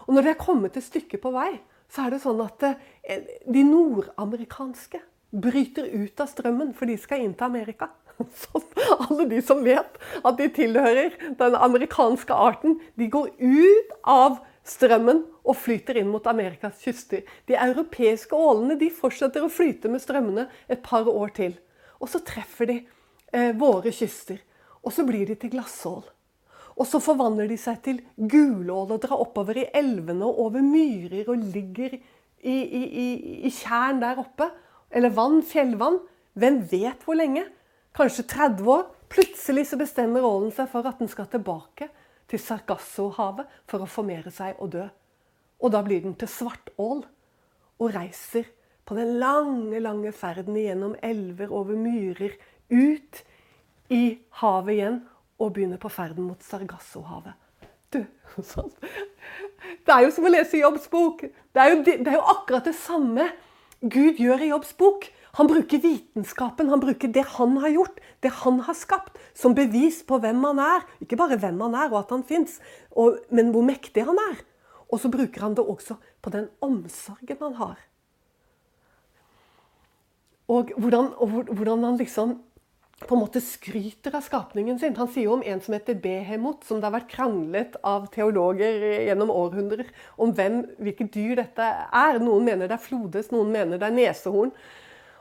Og når de er kommet et stykke på vei, så er det sånn at eh, de nordamerikanske bryter ut av strømmen, for de skal inn til Amerika. <laughs> Så alle de som vet at de tilhører den amerikanske arten, de går ut av strømmen og flyter inn mot Amerikas kyster. De europeiske ålene de fortsetter å flyte med strømmene et par år til. Og så treffer de eh, våre kyster. Og så blir de til glassål. Og så forvandler de seg til gulål og drar oppover i elvene og over myrer og ligger i, i, i, i tjern der oppe. Eller vann, fjellvann. Hvem vet hvor lenge? Kanskje 30 år. Plutselig så bestemmer ålen seg for at den skal tilbake til Sargassohavet for å formere seg og dø. Og da blir den til svartål og reiser på den lange, lange ferden gjennom elver, over myrer, ut i havet igjen og begynner på ferden mot Sargassohavet. Du, <laughs> sånn. Det er jo som å lese Jobbs bok. Det er, jo, det er jo akkurat det samme Gud gjør i Jobbs bok. Han bruker vitenskapen, han bruker det han har gjort, det han har skapt, som bevis på hvem han er. Ikke bare hvem han er og at han fins, men hvor mektig han er. Og så bruker han det også på den omsorgen han har. Og hvordan, og hvordan han liksom på en måte skryter av skapningen sin. Han sier jo om en som heter Behemot, som det har vært kranglet av teologer gjennom århundrer om hvem, hvilket dyr dette er. Noen mener det er flodhest, noen mener det er nesehorn.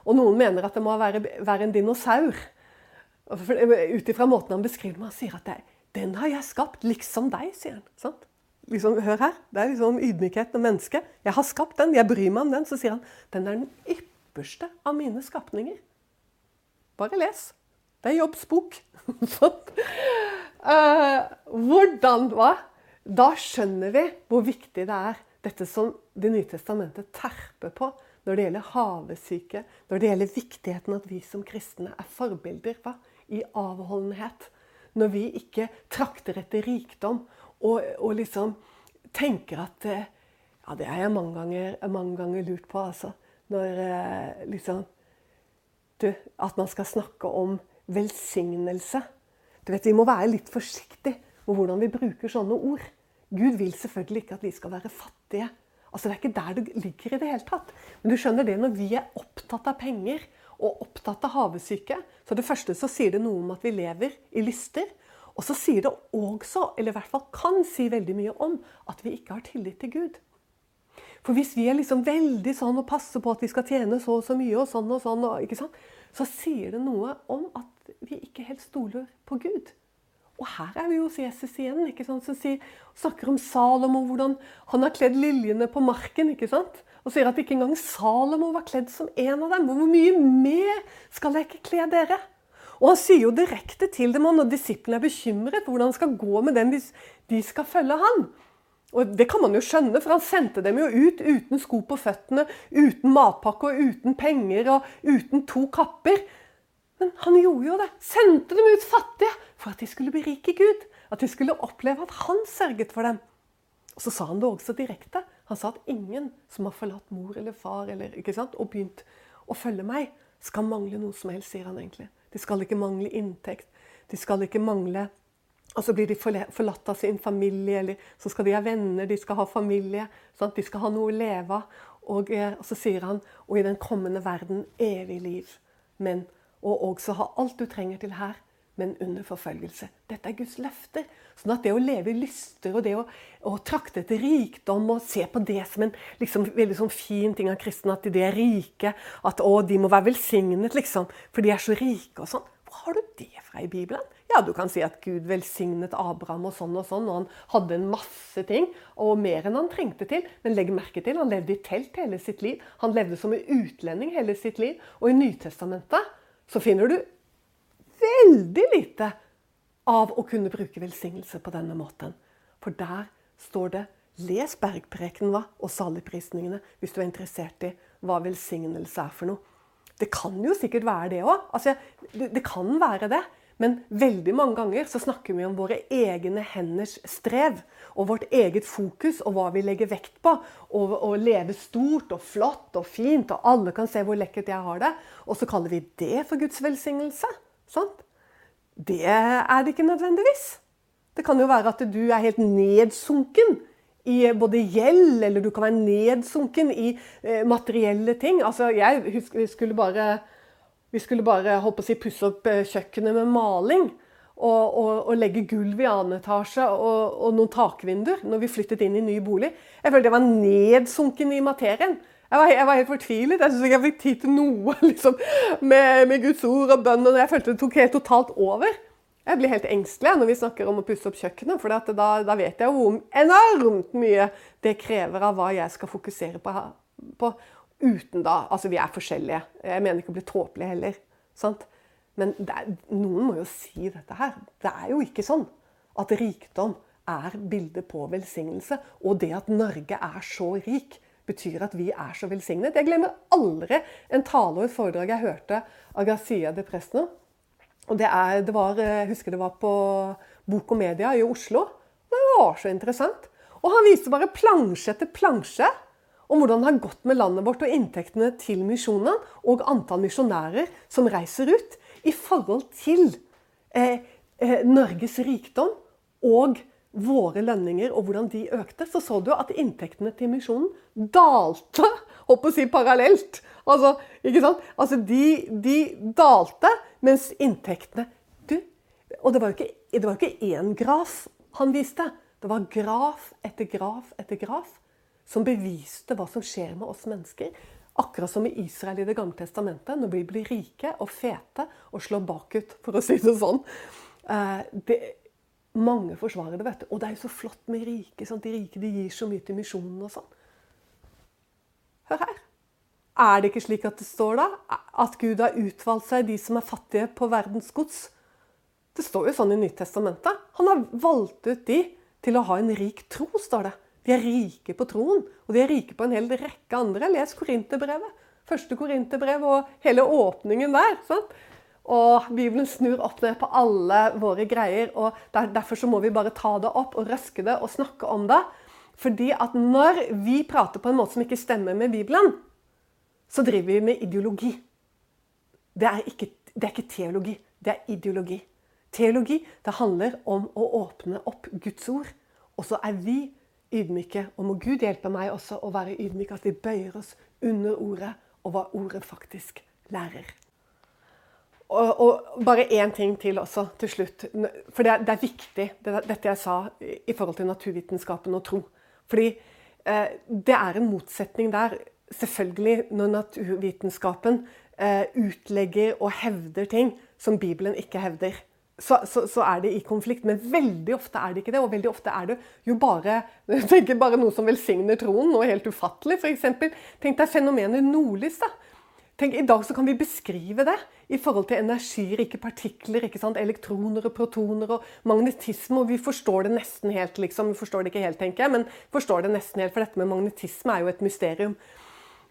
Og noen mener at det må være, være en dinosaur. Ut ifra måten han beskriver meg, Han sier at det, 'den har jeg skapt, liksom deg', sier han. Sant? Liksom, hør her. Det er liksom ydmykhet og mennesket. 'Jeg har skapt den, jeg bryr meg om den.' Så sier han 'den er den ypperste av mine skapninger'. Bare les. Det er Jobbs bok. <laughs> uh, hvordan hva? Da skjønner vi hvor viktig det er, dette som Det nye testamentet terper på når det gjelder havesyke, når det gjelder viktigheten at vi som kristne er forbilder hva? i avholdenhet. Når vi ikke trakter etter rikdom og, og liksom tenker at Ja, det har jeg mange ganger, mange ganger lurt på, altså. Når eh, liksom du, At man skal snakke om velsignelse. Du vet, Vi må være litt forsiktige med hvordan vi bruker sånne ord. Gud vil selvfølgelig ikke at vi skal være fattige. Altså, Det er ikke der det ligger i det hele tatt. Men du skjønner det, når vi er opptatt av penger og opptatt av havesyke, så det første så sier det noe om at vi lever i lyster. Og så sier det også, eller i hvert fall kan si veldig mye om, at vi ikke har tillit til Gud. For hvis vi er liksom veldig sånn og passer på at vi skal tjene så og så mye, og sånn og sånn, og, så sier det noe om at vi ikke helt stoler på Gud. Og her er vi hos Jesus igjen, ikke sant? som sier, snakker om Salomo, hvordan han har kledd liljene på marken. ikke sant? Og sier at ikke engang Salomo var kledd som en av dem. Hvor mye mer skal jeg ikke kle dere? Og han sier jo direkte til dem når disiplene er bekymret hvordan han skal gå med dem hvis de skal følge han. Og Det kan man jo skjønne, for han sendte dem jo ut uten sko på føttene, uten matpakke og uten penger og uten to kapper. Men han gjorde jo det. Sendte dem ut fattige for at de skulle bli rike i Gud. At de skulle oppleve at han sørget for dem. Og så sa han det også direkte. Han sa at ingen som har forlatt mor eller far eller, sant, og begynt å følge meg, skal mangle noe som helst, sier han egentlig. De skal ikke mangle inntekt. De skal ikke mangle Og så blir de forlatt av sin familie, eller så skal de ha venner, de skal ha familie. Sant? De skal ha noe å leve av. Og, eh, og så sier han og i den kommende verden evig liv. Men og også ha alt du trenger til her, men under forfølgelse. Dette er Guds løfter. Sånn at det å leve i lyster og det å, å trakte etter rikdom og se på det som en liksom, veldig sånn fin ting av kristne, at de er rike, at å, de må være velsignet, liksom, for de er så rike og sånn. Hvor har du det fra i Bibelen? Ja, du kan si at Gud velsignet Abraham og sånn og sånn, og han hadde en masse ting, og mer enn han trengte til. Men legg merke til, han levde i telt hele sitt liv. Han levde som en utlending hele sitt liv. Og i Nytestamentet så finner du veldig lite av å kunne bruke velsignelse på denne måten. For der står det Les bergprekenen hva, og saligprisningene hvis du er interessert i hva velsignelse er for noe. Det kan jo sikkert være det òg. Altså, det, det, kan være det. Men veldig mange ganger så snakker vi om våre egne henders strev. Og vårt eget fokus og hva vi legger vekt på. Og, og leve stort og flott og fint, og alle kan se hvor lekkert jeg har det. Og så kaller vi det for Guds velsignelse. Sant? Det er det ikke nødvendigvis. Det kan jo være at du er helt nedsunken i både gjeld, eller du kan være nedsunken i eh, materielle ting. Altså, jeg skulle bare, vi skulle bare holdt på å si, pusse opp eh, kjøkkenet med maling. Og, og, og, legge gulv i annen etasje og, og, noen takvinduer når vi flyttet inn i ny bolig. Jeg følte jeg var nedsunken i materien. Jeg var, jeg var helt fortvilet. Jeg syns ikke jeg fikk tid til noe <laughs> liksom, med, med, Guds ord og bønn. Og jeg følte det tok helt totalt over. Jeg blir helt engstelig når vi snakker om å pusse opp kjøkkenet. For da, da, vet jeg hvor enormt mye det krever av hva jeg skal fokusere på, på. Uten da Altså, vi er forskjellige. Jeg mener ikke å bli tåpelig heller. Sant? Men er, noen må jo si dette her. Det er jo ikke sånn at rikdom er bildet på velsignelse. Og det at Norge er så rik, betyr at vi er så velsignet. Jeg glemmer aldri en tale og et foredrag jeg hørte av Garcia de Presno og det, er, det var, eh, Jeg husker det var på Bok og Media i Oslo. Det var så interessant. Og han viste bare plansje etter plansje om hvordan det har gått med landet vårt og inntektene til misjonene og antall misjonærer som reiser ut, i forhold til eh, eh, Norges rikdom og våre lønninger og hvordan de økte. Så så du at inntektene til misjonen dalte, holdt å si parallelt. Altså, ikke sant? Altså, de, de dalte mens inntektene Du, og det var jo ikke, det var ikke én graf han viste. Det var graf etter graf etter graf som beviste hva som skjer med oss mennesker. Akkurat som i Israel i Det gamle testamentet, når vi blir rike og fete og slår bakut, for å si det sånn. Eh, det, mange forsvarer det, vet du. Og det er jo så flott med rike. Sant? De rike de gir så mye til misjonen og sånn. Hør her. Er det ikke slik at det står da? At Gud har utvalgt seg de som er fattige på verdens gods? Det står jo sånn i Nyttestamentet. Han har valgt ut de til å ha en rik tro, står det. De er rike på troen, og de er rike på en hel rekke andre. Les Korinterbrevet. Første Korinterbrev og hele åpningen der. Sant? Og Bibelen snur opp ned på alle våre greier. og Derfor så må vi bare ta det opp og røske det og snakke om det. Fordi at når vi prater på en måte som ikke stemmer med Bibelen, så driver vi med ideologi. Det er, ikke, det er ikke teologi, det er ideologi. Teologi det handler om å åpne opp Guds ord. Og så er vi ydmyke. Og må Gud hjelpe meg også å være ydmyk, at vi bøyer oss under ordet og hva ordet faktisk lærer. Og, og bare én ting til også, til slutt. For det er, det er viktig, det, dette jeg sa i forhold til naturvitenskapen og tro. Fordi eh, det er en motsetning der selvfølgelig, når naturvitenskapen eh, utlegger og hevder ting som Bibelen ikke hevder, så, så, så, er det i konflikt. Men veldig ofte er det ikke det. Og veldig ofte er det jo bare, <laughs> bare noe som velsigner troen. Noe helt ufattelig. Eksempel, tenk deg fenomenet nordlys. da. Tenk, I dag så kan vi beskrive det i forhold til energirike partikler. ikke sant? Elektroner og protoner og magnetisme. Og vi forstår det nesten helt, liksom. Vi forstår det ikke helt, tenker jeg, men forstår det nesten helt, for dette med magnetisme er jo et mysterium.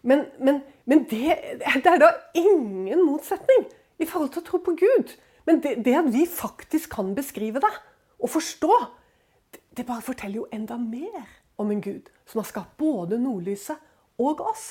Men, men, men det, det, er da ingen motsetning i forhold til å tro på Gud. Men det, det at vi faktisk kan beskrive det og forstå, det, det bare forteller jo enda mer om en Gud som har skapt både nordlyset og oss.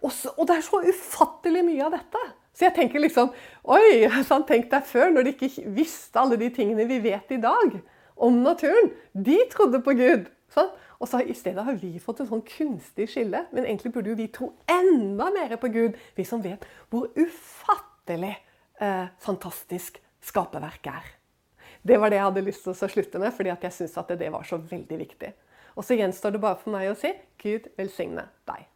Og, så, og det er så ufattelig mye av dette. Så jeg tenker liksom Oi, sånn, tenk deg før, når de ikke visste alle de tingene vi vet i dag om naturen. De trodde på Gud. Sånn? Og så I stedet har vi fått en sånn kunstig skille. Men egentlig burde jo vi tro enda mer på Gud, vi som vet hvor ufattelig eh, fantastisk skaperverk er. Det var det jeg hadde lyst til å slutte med, fordi jeg syns det var så veldig viktig. Og så gjenstår det bare for meg å si Gud velsigne deg.